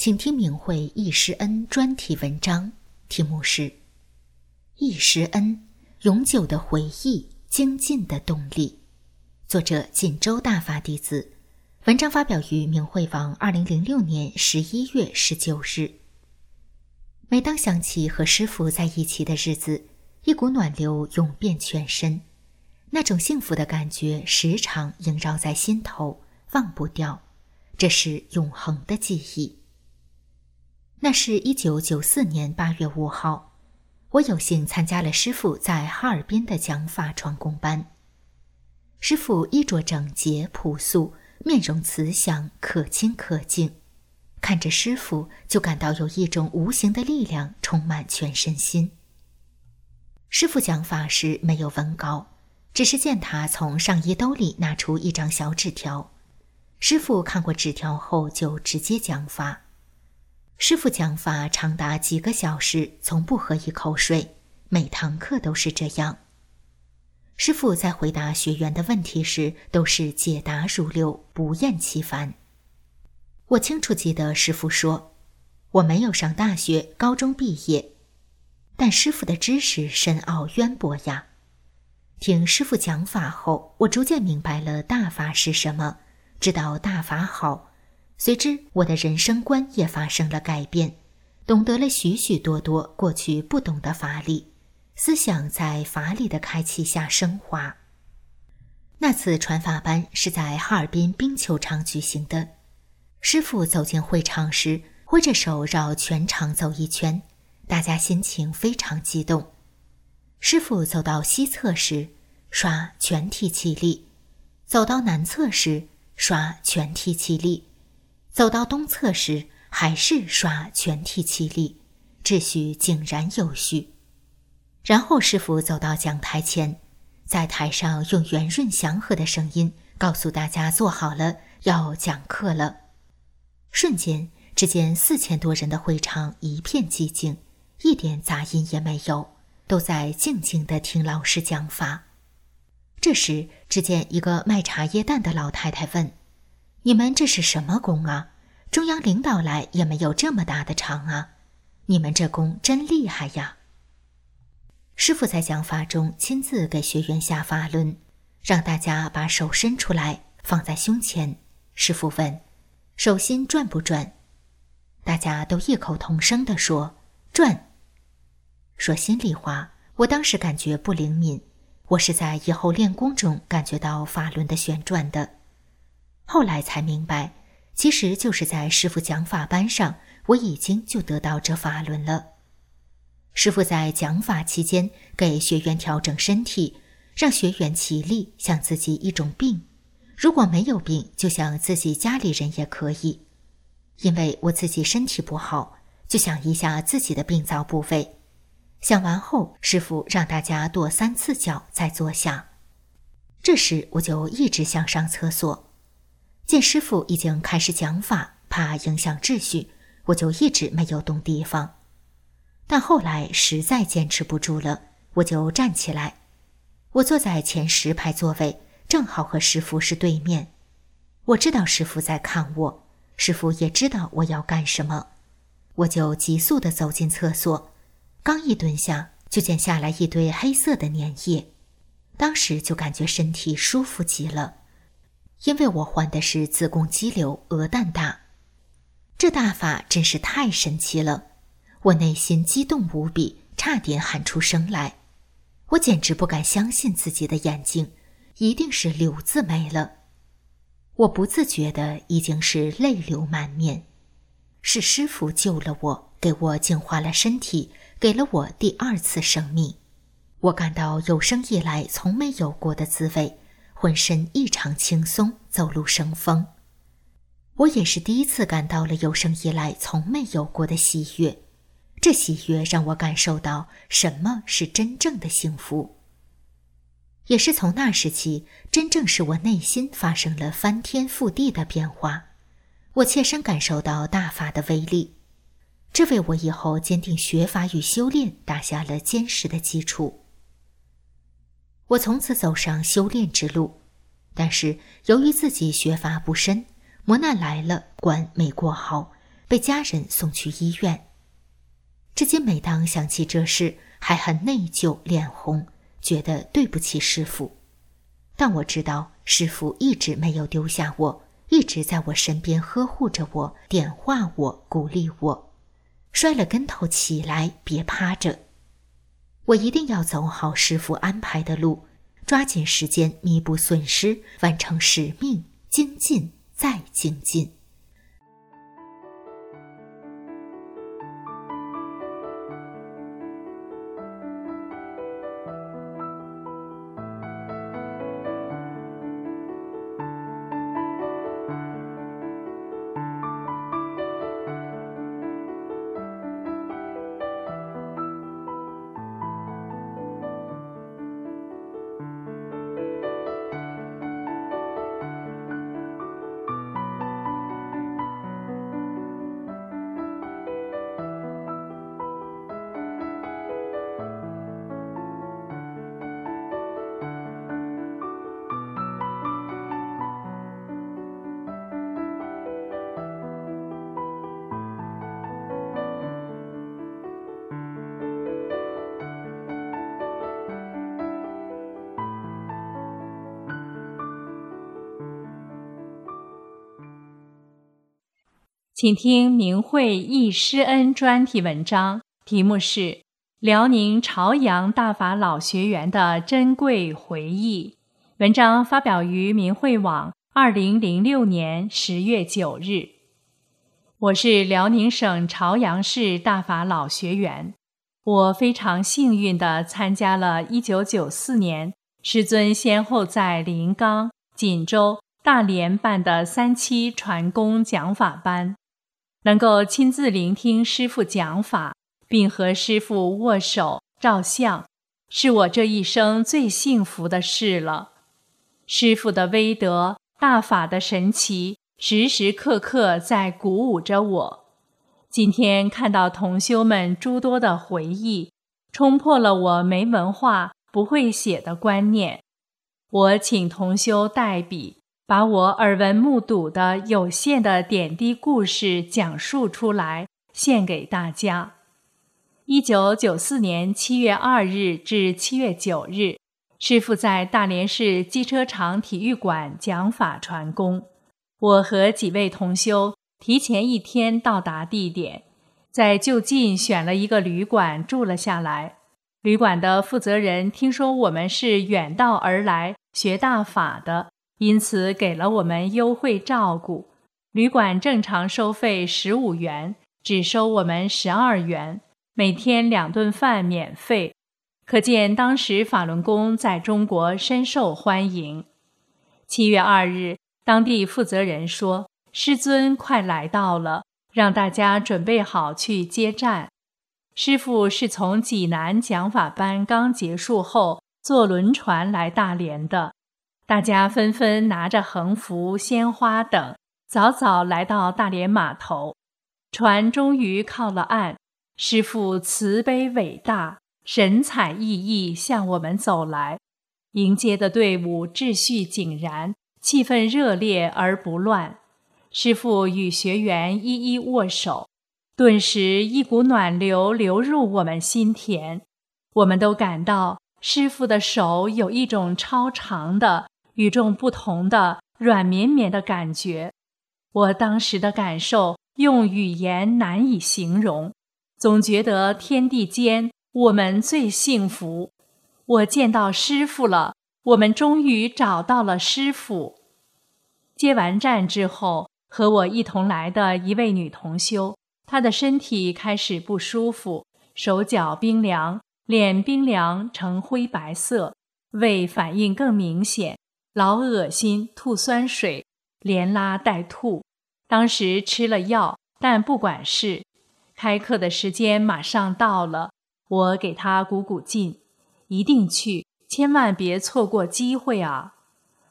请听明慧易师恩专题文章，题目是《易师恩：永久的回忆，精进的动力》，作者锦州大法弟子。文章发表于明慧网，二零零六年十一月十九日。每当想起和师傅在一起的日子，一股暖流涌遍全身，那种幸福的感觉时常萦绕在心头，忘不掉。这是永恒的记忆。那是一九九四年八月五号，我有幸参加了师傅在哈尔滨的讲法传功班。师傅衣着整洁朴素，面容慈祥可亲可敬，看着师傅就感到有一种无形的力量充满全身心。师傅讲法时没有文稿，只是见他从上衣兜里拿出一张小纸条，师傅看过纸条后就直接讲法。师傅讲法长达几个小时，从不喝一口水，每堂课都是这样。师傅在回答学员的问题时，都是解答如流，不厌其烦。我清楚记得师傅说：“我没有上大学，高中毕业，但师傅的知识深奥渊博呀。”听师傅讲法后，我逐渐明白了大法是什么，知道大法好。随之，我的人生观也发生了改变，懂得了许许多多过去不懂的法理，思想在法理的开启下升华。那次传法班是在哈尔滨冰球场举行的，师傅走进会场时，挥着手绕全场走一圈，大家心情非常激动。师傅走到西侧时，刷全体起立；走到南侧时，刷全体起立。走到东侧时，还是刷全体起立，秩序井然有序。然后师傅走到讲台前，在台上用圆润祥和的声音告诉大家坐好了，要讲课了。瞬间，只见四千多人的会场一片寂静，一点杂音也没有，都在静静地听老师讲法。这时，只见一个卖茶叶蛋的老太太问。你们这是什么功啊？中央领导来也没有这么大的场啊！你们这功真厉害呀！师傅在讲法中亲自给学员下法轮，让大家把手伸出来放在胸前。师傅问：“手心转不转？”大家都异口同声地说：“转。”说心里话，我当时感觉不灵敏，我是在以后练功中感觉到法轮的旋转的。后来才明白，其实就是在师傅讲法班上，我已经就得到这法轮了。师傅在讲法期间给学员调整身体，让学员起立，像自己一种病；如果没有病，就像自己家里人也可以。因为我自己身体不好，就想一下自己的病灶部位。想完后，师傅让大家跺三次脚再坐下。这时我就一直想上厕所。见师傅已经开始讲法，怕影响秩序，我就一直没有动地方。但后来实在坚持不住了，我就站起来。我坐在前十排座位，正好和师傅是对面。我知道师傅在看我，师傅也知道我要干什么，我就急速地走进厕所。刚一蹲下，就见下来一堆黑色的粘液，当时就感觉身体舒服极了。因为我患的是子宫肌瘤，鹅蛋大，这大法真是太神奇了，我内心激动无比，差点喊出声来。我简直不敢相信自己的眼睛，一定是瘤子没了。我不自觉的已经是泪流满面，是师傅救了我，给我净化了身体，给了我第二次生命。我感到有生以来从没有过的滋味。浑身异常轻松，走路生风。我也是第一次感到了有生以来从没有过的喜悦，这喜悦让我感受到什么是真正的幸福。也是从那时起，真正使我内心发生了翻天覆地的变化。我切身感受到大法的威力，这为我以后坚定学法与修炼打下了坚实的基础。我从此走上修炼之路，但是由于自己学法不深。磨难来了，关没过好，被家人送去医院。至今每当想起这事，还很内疚、脸红，觉得对不起师傅。但我知道师傅一直没有丢下我，一直在我身边呵护着我，点化我，鼓励我。摔了跟头起来，别趴着。我一定要走好师傅安排的路，抓紧时间弥补损失，完成使命，精进。再精进。请听明慧忆师恩专题文章，题目是《辽宁朝阳大法老学员的珍贵回忆》。文章发表于明慧网，二零零六年十月九日。我是辽宁省朝阳市大法老学员，我非常幸运地参加了一九九四年师尊先后在临江、锦州、大连办的三期传功讲法班。能够亲自聆听师傅讲法，并和师傅握手照相，是我这一生最幸福的事了。师傅的威德、大法的神奇，时时刻刻在鼓舞着我。今天看到同修们诸多的回忆，冲破了我没文化、不会写的观念。我请同修代笔。把我耳闻目睹的有限的点滴故事讲述出来，献给大家。一九九四年七月二日至七月九日，师傅在大连市机车厂体育馆讲法传功。我和几位同修提前一天到达地点，在就近选了一个旅馆住了下来。旅馆的负责人听说我们是远道而来学大法的。因此，给了我们优惠照顾。旅馆正常收费十五元，只收我们十二元，每天两顿饭免费。可见当时法轮功在中国深受欢迎。七月二日，当地负责人说：“师尊快来到了，让大家准备好去接站。”师傅是从济南讲法班刚结束后，坐轮船来大连的。大家纷纷拿着横幅、鲜花等，早早来到大连码头。船终于靠了岸，师傅慈悲伟大、神采奕奕向我们走来。迎接的队伍秩序井然，气氛热烈而不乱。师傅与学员一一握手，顿时一股暖流流入我们心田。我们都感到师傅的手有一种超长的。与众不同的软绵绵的感觉，我当时的感受用语言难以形容。总觉得天地间我们最幸福。我见到师傅了，我们终于找到了师傅。接完站之后，和我一同来的一位女同修，她的身体开始不舒服，手脚冰凉，脸冰凉呈灰白色，胃反应更明显。老恶心，吐酸水，连拉带吐。当时吃了药，但不管事。开课的时间马上到了，我给他鼓鼓劲，一定去，千万别错过机会啊！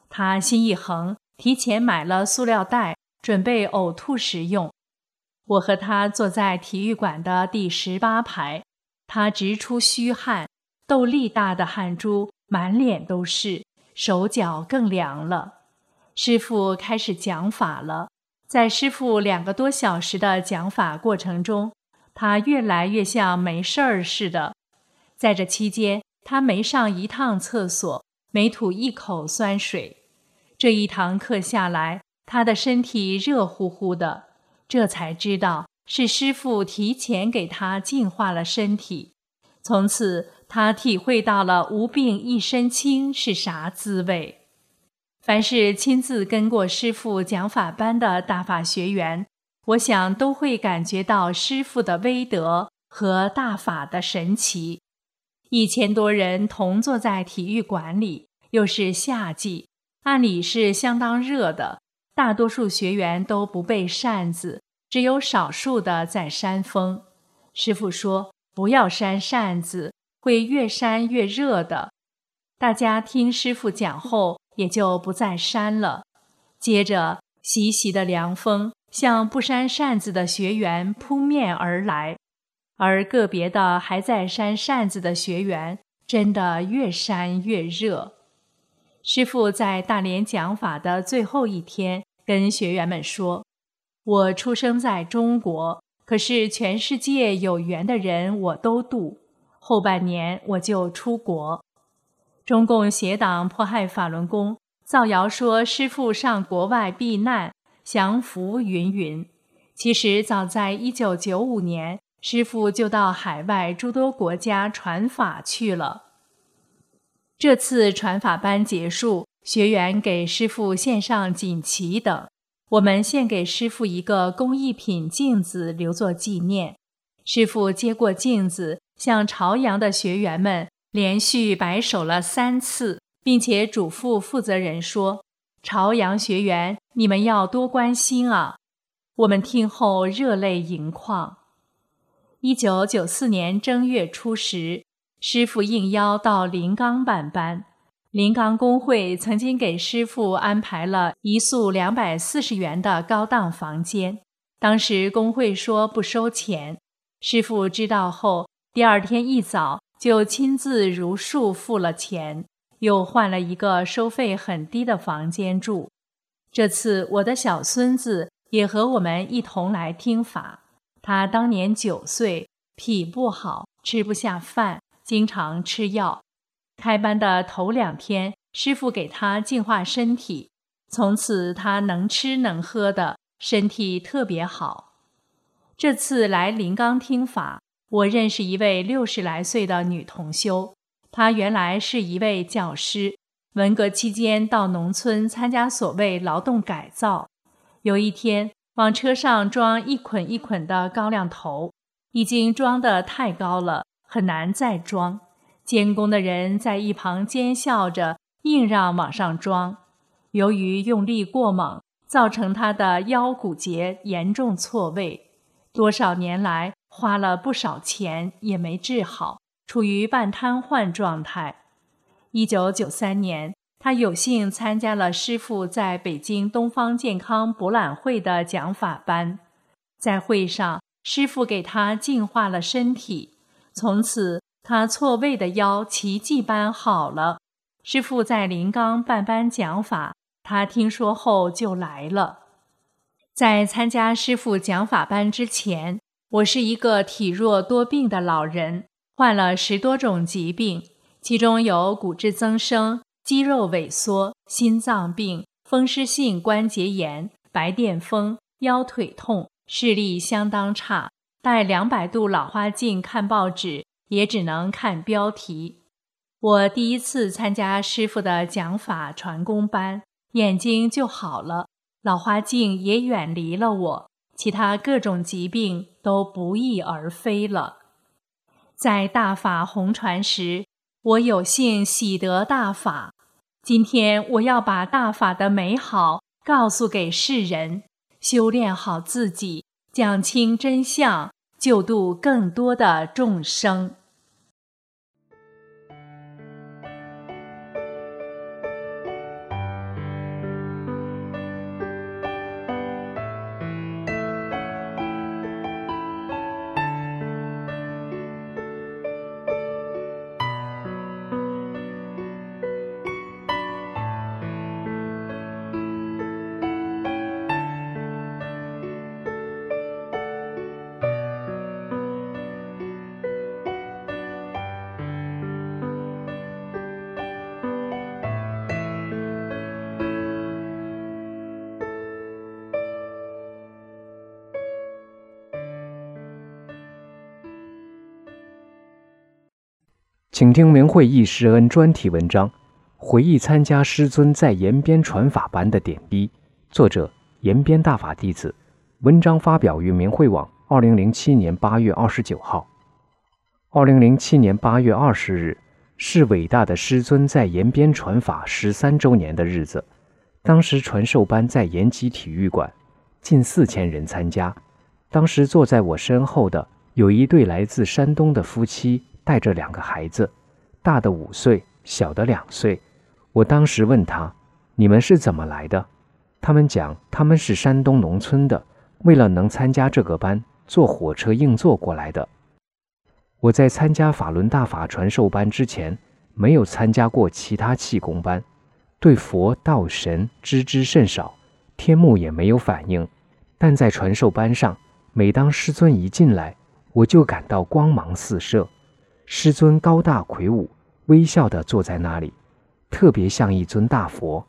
他心一横，提前买了塑料袋，准备呕吐时用。我和他坐在体育馆的第十八排，他直出虚汗，豆粒大的汗珠满脸都是，手脚更凉了。师傅开始讲法了。在师傅两个多小时的讲法过程中，他越来越像没事儿似的。在这期间，他没上一趟厕所，没吐一口酸水。这一堂课下来，他的身体热乎乎的，这才知道是师傅提前给他净化了身体。从此，他体会到了“无病一身轻”是啥滋味。凡是亲自跟过师傅讲法班的大法学员，我想都会感觉到师傅的威德和大法的神奇。一千多人同坐在体育馆里，又是夏季，按理是相当热的。大多数学员都不备扇子，只有少数的在扇风。师傅说：“不要扇扇子，会越扇越热的。”大家听师傅讲后。也就不再扇了。接着，习习的凉风向不扇扇子的学员扑面而来，而个别的还在扇扇子的学员，真的越扇越热。师傅在大连讲法的最后一天，跟学员们说：“我出生在中国，可是全世界有缘的人我都度。后半年我就出国。”中共邪党迫害法轮功，造谣说师父上国外避难降服云云。其实早在一九九五年，师父就到海外诸多国家传法去了。这次传法班结束，学员给师傅献上锦旗等，我们献给师傅一个工艺品镜子，留作纪念。师傅接过镜子，向朝阳的学员们。连续摆手了三次，并且嘱咐负责人说：“朝阳学员，你们要多关心啊！”我们听后热泪盈眶。一九九四年正月初十，师傅应邀到临钢办班。临钢工会曾经给师傅安排了一宿两百四十元的高档房间，当时工会说不收钱。师傅知道后，第二天一早。就亲自如数付了钱，又换了一个收费很低的房间住。这次我的小孙子也和我们一同来听法。他当年九岁，脾不好，吃不下饭，经常吃药。开班的头两天，师傅给他净化身体，从此他能吃能喝的，身体特别好。这次来临冈听法。我认识一位六十来岁的女同修，她原来是一位教师，文革期间到农村参加所谓劳动改造。有一天往车上装一捆一捆的高粱头，已经装得太高了，很难再装。监工的人在一旁奸笑着，硬让往上装。由于用力过猛，造成他的腰骨节严重错位。多少年来。花了不少钱也没治好，处于半瘫痪状态。一九九三年，他有幸参加了师傅在北京东方健康博览会的讲法班，在会上，师傅给他净化了身体，从此他错位的腰奇迹般好了。师傅在临冈办班讲法，他听说后就来了。在参加师傅讲法班之前。我是一个体弱多病的老人，患了十多种疾病，其中有骨质增生、肌肉萎缩、心脏病、风湿性关节炎、白癜风、腰腿痛，视力相当差，戴两百度老花镜看报纸也只能看标题。我第一次参加师傅的讲法传功班，眼睛就好了，老花镜也远离了我。其他各种疾病都不翼而飞了。在大法红传时，我有幸喜得大法，今天我要把大法的美好告诉给世人，修炼好自己，讲清真相，救度更多的众生。请听明慧义师恩专题文章，回忆参加师尊在延边传法班的点滴。作者：延边大法弟子。文章发表于明慧网，二零零七年八月二十九号。二零零七年八月二十日是伟大的师尊在延边传法十三周年的日子。当时传授班在延吉体育馆，近四千人参加。当时坐在我身后的有一对来自山东的夫妻。带着两个孩子，大的五岁，小的两岁。我当时问他：“你们是怎么来的？”他们讲他们是山东农村的，为了能参加这个班，坐火车硬座过来的。我在参加法轮大法传授班之前，没有参加过其他气功班，对佛道神知之甚少，天目也没有反应。但在传授班上，每当师尊一进来，我就感到光芒四射。师尊高大魁梧，微笑地坐在那里，特别像一尊大佛。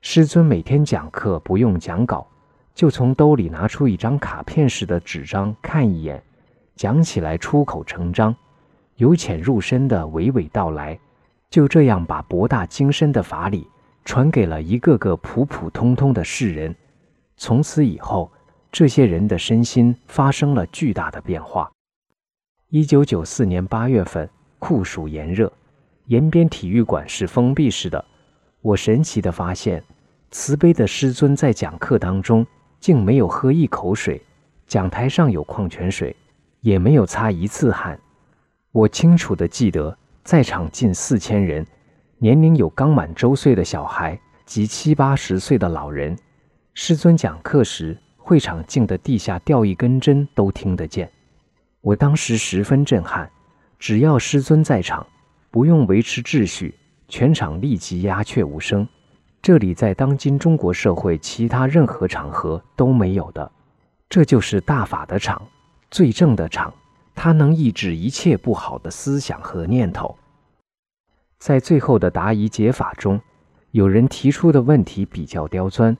师尊每天讲课不用讲稿，就从兜里拿出一张卡片似的纸张看一眼，讲起来出口成章，由浅入深的娓娓道来，就这样把博大精深的法理传给了一个个普普通通的世人。从此以后，这些人的身心发生了巨大的变化。一九九四年八月份，酷暑炎热，延边体育馆是封闭式的。我神奇地发现，慈悲的师尊在讲课当中竟没有喝一口水，讲台上有矿泉水，也没有擦一次汗。我清楚地记得，在场近四千人，年龄有刚满周岁的小孩及七八十岁的老人。师尊讲课时，会场静得地下掉一根针都听得见。我当时十分震撼，只要师尊在场，不用维持秩序，全场立即鸦雀无声。这里在当今中国社会其他任何场合都没有的，这就是大法的场，最正的场，它能抑制一切不好的思想和念头。在最后的答疑解法中，有人提出的问题比较刁钻，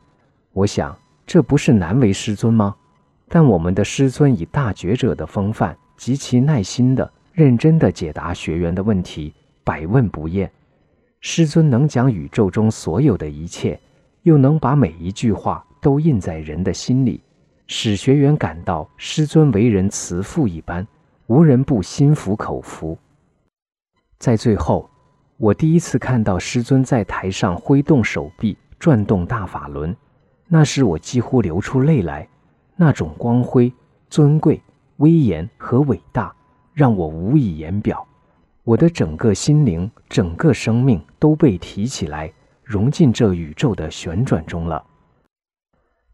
我想这不是难为师尊吗？但我们的师尊以大觉者的风范，极其耐心的、认真的解答学员的问题，百问不厌。师尊能讲宇宙中所有的一切，又能把每一句话都印在人的心里，使学员感到师尊为人慈父一般，无人不心服口服。在最后，我第一次看到师尊在台上挥动手臂，转动大法轮，那时我几乎流出泪来。那种光辉、尊贵、威严和伟大，让我无以言表。我的整个心灵、整个生命都被提起来，融进这宇宙的旋转中了。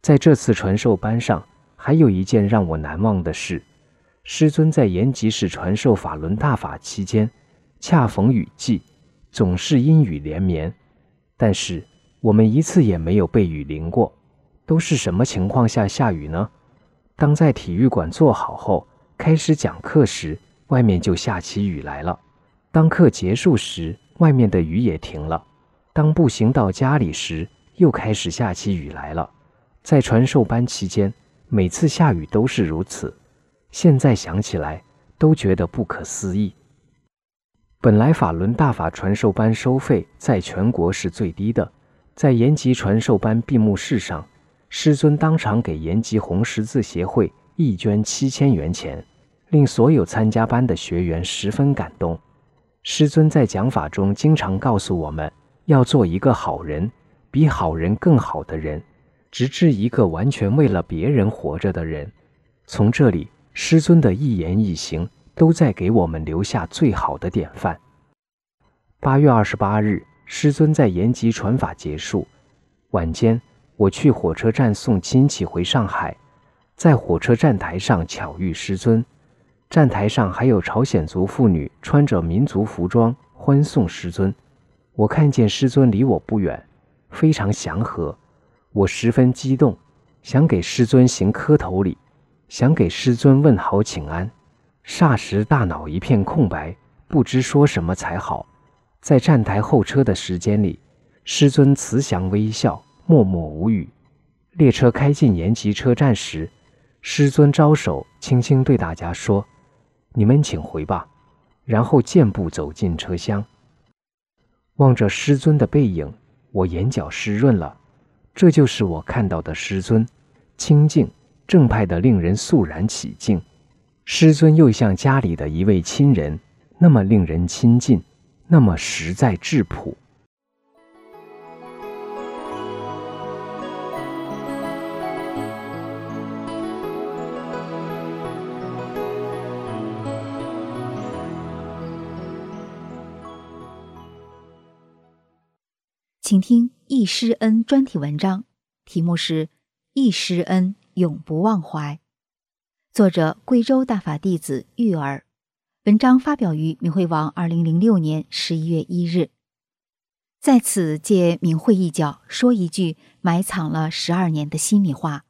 在这次传授班上，还有一件让我难忘的事：师尊在延吉市传授法轮大法期间，恰逢雨季，总是阴雨连绵。但是我们一次也没有被雨淋过。都是什么情况下下雨呢？当在体育馆坐好后，开始讲课时，外面就下起雨来了。当课结束时，外面的雨也停了。当步行到家里时，又开始下起雨来了。在传授班期间，每次下雨都是如此。现在想起来，都觉得不可思议。本来法轮大法传授班收费在全国是最低的，在延吉传授班闭幕式上。师尊当场给延吉红十字协会义捐七千元钱，令所有参加班的学员十分感动。师尊在讲法中经常告诉我们，要做一个好人，比好人更好的人，直至一个完全为了别人活着的人。从这里，师尊的一言一行都在给我们留下最好的典范。八月二十八日，师尊在延吉传法结束，晚间我去火车站送亲戚回上海，在火车站台上巧遇师尊，站台上还有朝鲜族妇女穿着民族服装欢送师尊。我看见师尊离我不远，非常祥和，我十分激动，想给师尊行磕头礼，想给师尊问好请安，霎时大脑一片空白，不知说什么才好。在站台候车的时间里，师尊慈祥微笑，默默无语。列车开进延吉车站时，师尊招手，轻轻对大家说：“你们请回吧。”然后健步走进车厢。望着师尊的背影，我眼角湿润了。这就是我看到的师尊，清静正派的，令人肃然起敬。师尊又像家里的一位亲人，那么令人亲近，那么实在质朴。请听易师恩专题文章，题目是《易师恩永不忘怀》，作者贵州大法弟子玉儿。文章发表于明慧网，二零零六年十一月一日。在此借明慧一角说一句埋藏了十二年的心里话：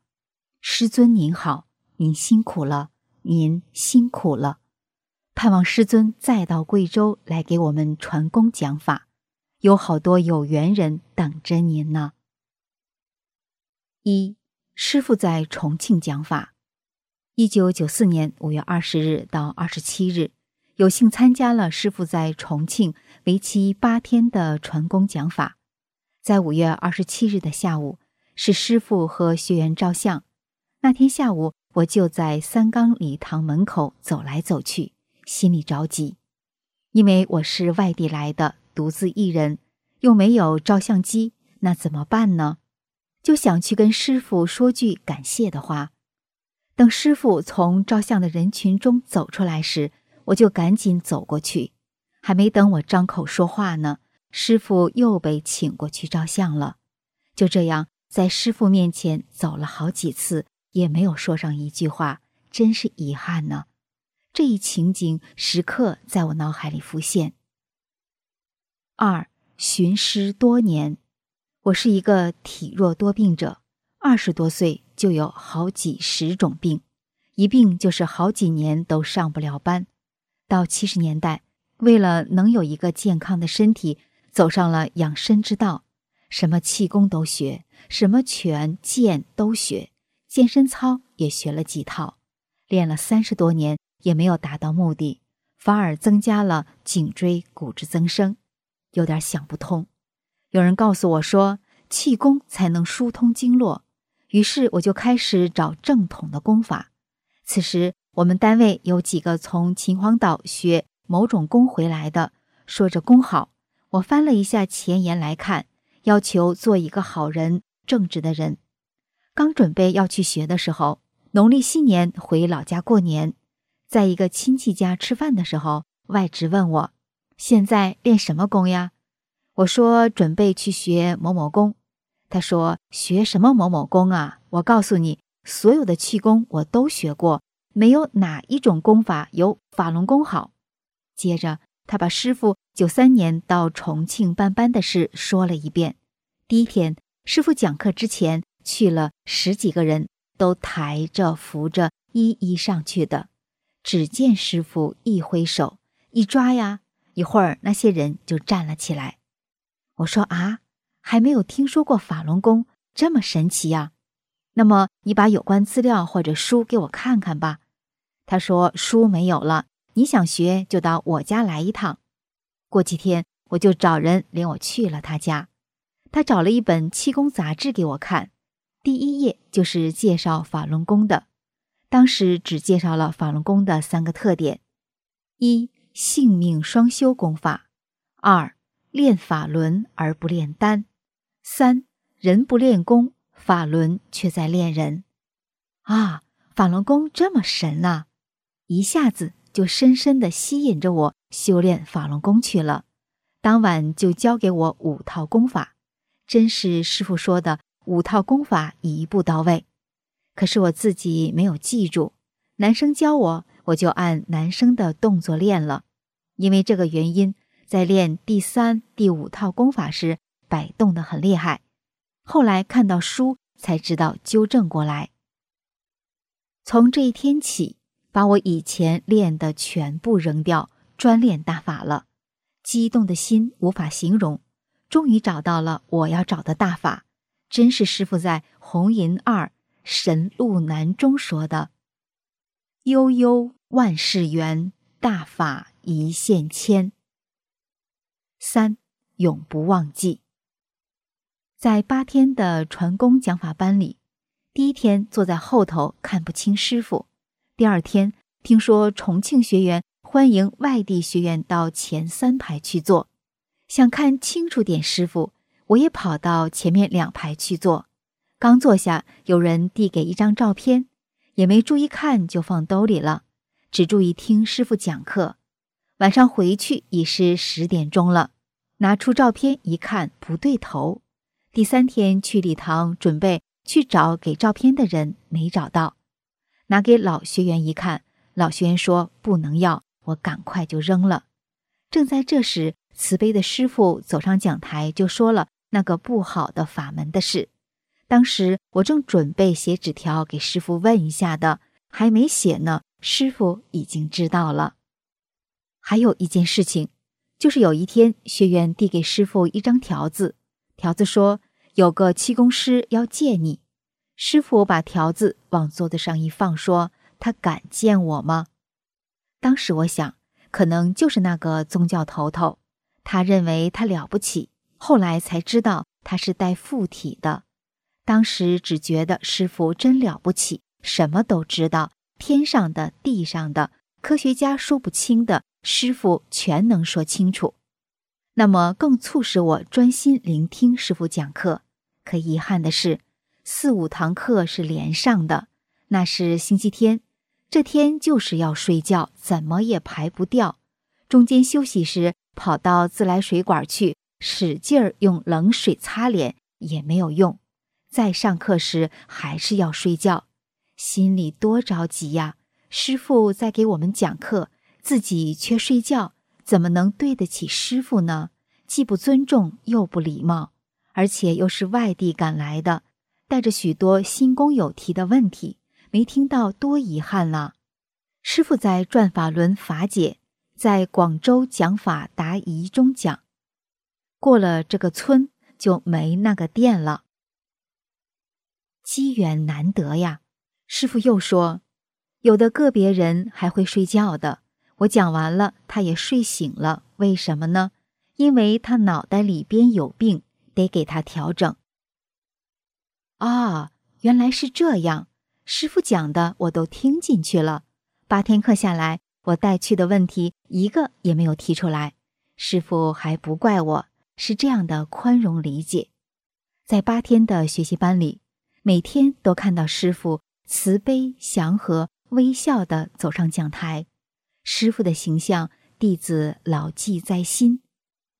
师尊您好，您辛苦了，您辛苦了。盼望师尊再到贵州来给我们传功讲法。有好多有缘人等着您呢。一师傅在重庆讲法，一九九四年五月二十日到二十七日，有幸参加了师傅在重庆为期八天的传功讲法。在五月二十七日的下午，是师傅和学员照相。那天下午，我就在三纲礼堂门口走来走去，心里着急，因为我是外地来的。独自一人，又没有照相机，那怎么办呢？就想去跟师傅说句感谢的话。等师傅从照相的人群中走出来时，我就赶紧走过去。还没等我张口说话呢，师傅又被请过去照相了。就这样，在师傅面前走了好几次，也没有说上一句话，真是遗憾呢。这一情景时刻在我脑海里浮现。二寻师多年，我是一个体弱多病者，二十多岁就有好几十种病，一病就是好几年都上不了班。到七十年代，为了能有一个健康的身体，走上了养生之道，什么气功都学，什么拳剑都学，健身操也学了几套，练了三十多年也没有达到目的，反而增加了颈椎骨质增生。有点想不通，有人告诉我说气功才能疏通经络，于是我就开始找正统的功法。此时我们单位有几个从秦皇岛学某种功回来的，说着功好。我翻了一下前言来看，要求做一个好人、正直的人。刚准备要去学的时候，农历新年回老家过年，在一个亲戚家吃饭的时候，外侄问我。现在练什么功呀？我说准备去学某某功。他说学什么某某功啊？我告诉你，所有的气功我都学过，没有哪一种功法有法轮功好。接着，他把师傅九三年到重庆办班的事说了一遍。第一天，师傅讲课之前去了十几个人，都抬着扶着一一上去的。只见师傅一挥手，一抓呀。一会儿，那些人就站了起来。我说：“啊，还没有听说过法轮功这么神奇呀？那么你把有关资料或者书给我看看吧。”他说：“书没有了，你想学就到我家来一趟。”过几天我就找人领我去了他家。他找了一本气功杂志给我看，第一页就是介绍法轮功的。当时只介绍了法轮功的三个特点：一。性命双修功法，二练法轮而不练丹；三人不练功，法轮却在练人。啊，法轮功这么神啊！一下子就深深的吸引着我修炼法轮功去了。当晚就教给我五套功法，真是师傅说的五套功法一步到位。可是我自己没有记住，男生教我，我就按男生的动作练了。因为这个原因，在练第三、第五套功法时摆动的很厉害。后来看到书才知道纠正过来。从这一天起，把我以前练的全部扔掉，专练大法了。激动的心无法形容，终于找到了我要找的大法。真是师傅在《红银二神路难》中说的：“悠悠万事圆，大法一线牵。”三永不忘记。在八天的传功讲法班里。第一天坐在后头看不清师傅，第二天听说重庆学员欢迎外地学员到前三排去坐，想看清楚点师傅，我也跑到前面两排去坐。刚坐下，有人递给一张照片，也没注意看就放兜里了，只注意听师傅讲课。晚上回去已是十点钟了，拿出照片一看不对头。第三天去礼堂准备。去找给照片的人，没找到，拿给老学员一看，老学员说不能要，我赶快就扔了。正在这时，慈悲的师傅走上讲台，就说了那个不好的法门的事。当时我正准备写纸条给师傅问一下的，还没写呢，师傅已经知道了。还有一件事情，就是有一天学员递给师傅一张条子，条子说。有个气功师要见你，师傅把条子往桌子上一放，说：“他敢见我吗？”当时我想，可能就是那个宗教头头，他认为他了不起。后来才知道他是带附体的。当时只觉得师傅真了不起，什么都知道，天上的、地上的，科学家说不清的，师傅全能说清楚。那么更促使我专心聆听师傅讲课。可遗憾的是，四五堂课是连上的，那是星期天，这天就是要睡觉，怎么也排不掉。中间休息时，跑到自来水管去，使劲儿用冷水擦脸也没有用。在上课时还是要睡觉，心里多着急呀！师傅在给我们讲课，自己却睡觉，怎么能对得起师傅呢？既不尊重，又不礼貌。而且又是外地赶来的，带着许多新工友提的问题，没听到多遗憾了。师傅在转法轮法解，在广州讲法答疑中讲，过了这个村就没那个店了。机缘难得呀！师傅又说，有的个别人还会睡觉的。我讲完了，他也睡醒了。为什么呢？因为他脑袋里边有病。得给他调整。啊，原来是这样，师傅讲的我都听进去了。八天课下来，我带去的问题一个也没有提出来，师傅还不怪我，是这样的宽容理解。在八天的学习班里，每天都看到师傅慈悲祥和、微笑的走上讲台，师傅的形象，弟子牢记在心，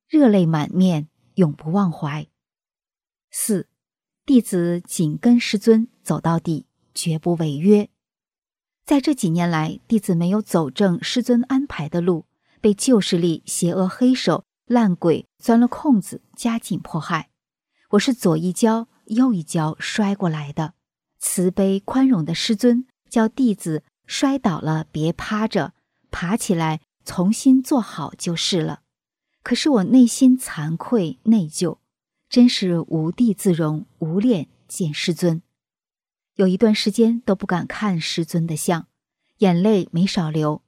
热泪满面。永不忘怀。四，弟子紧跟师尊走到底，绝不违约。在这几年来，弟子没有走正师尊安排的路，被旧势力、邪恶黑手、烂鬼钻了空子，加紧迫害。我是左一跤，右一跤摔过来的。慈悲宽容的师尊叫弟子摔倒了别趴着，爬起来重新做好就是了。可是我内心惭愧内疚，真是无地自容，无脸见师尊。有一段时间都不敢看师尊的像，眼泪没少流。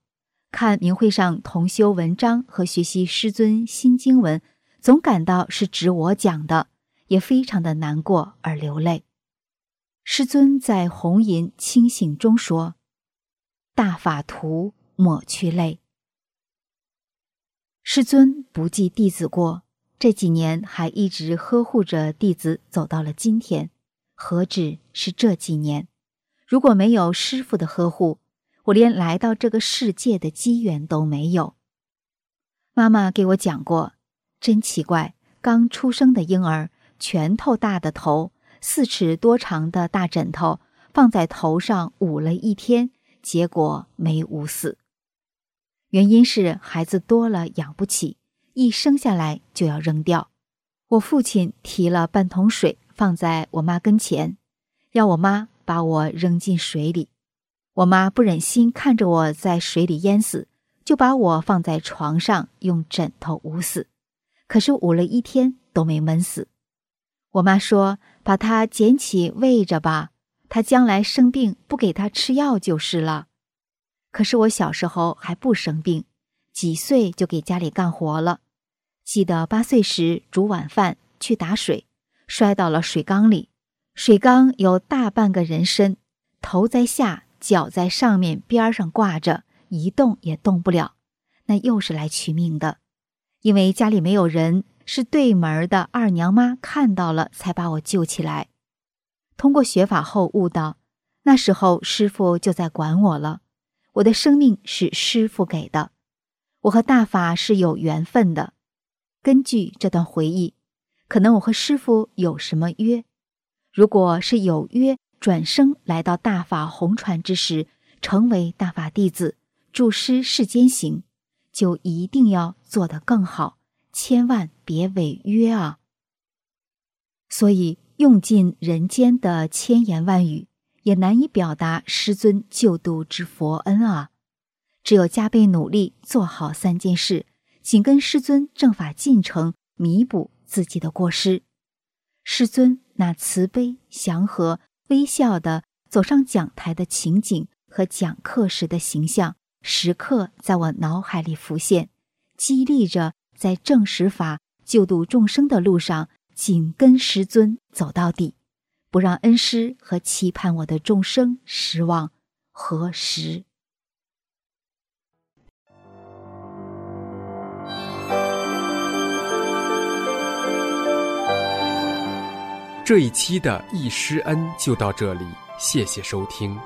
看明会上同修文章和学习师尊新经文，总感到是指我讲的，也非常的难过而流泪。师尊在红银清醒中说：“大法图抹去泪。”师尊不记弟子过，这几年还一直呵护着弟子走到了今天，何止是这几年？如果没有师傅的呵护，我连来到这个世界的机缘都没有。妈妈给我讲过，真奇怪，刚出生的婴儿，拳头大的头，四尺多长的大枕头放在头上捂了一天，结果没捂死。原因是孩子多了养不起，一生下来就要扔掉。我父亲提了半桶水放在我妈跟前，要我妈把我扔进水里。我妈不忍心看着我在水里淹死，就把我放在床上用枕头捂死。可是捂了一天都没闷死。我妈说：“把他捡起喂着吧，他将来生病不给他吃药就是了。”可是我小时候还不生病，几岁就给家里干活了。记得八岁时煮晚饭去打水，摔到了水缸里。水缸有大半个人身，头在下，脚在上面边上挂着，一动也动不了。那又是来取命的，因为家里没有人，是对门的二娘妈看到了才把我救起来。通过学法后悟到，那时候师傅就在管我了。我的生命是师傅给的，我和大法是有缘分的。根据这段回忆，可能我和师傅有什么约？如果是有约，转生来到大法红传之时，成为大法弟子，助师世间行，就一定要做得更好，千万别违约啊！所以用尽人间的千言万语。也难以表达师尊救度之佛恩啊！只有加倍努力做好三件事，紧跟师尊正法进程，弥补自己的过失。师尊那慈悲祥和、微笑的走上讲台的情景和讲课时的形象，时刻在我脑海里浮现，激励着在正实法救度众生的路上紧跟师尊走到底。不让恩师和期盼我的众生失望，何时？这一期的易师恩就到这里，谢谢收听。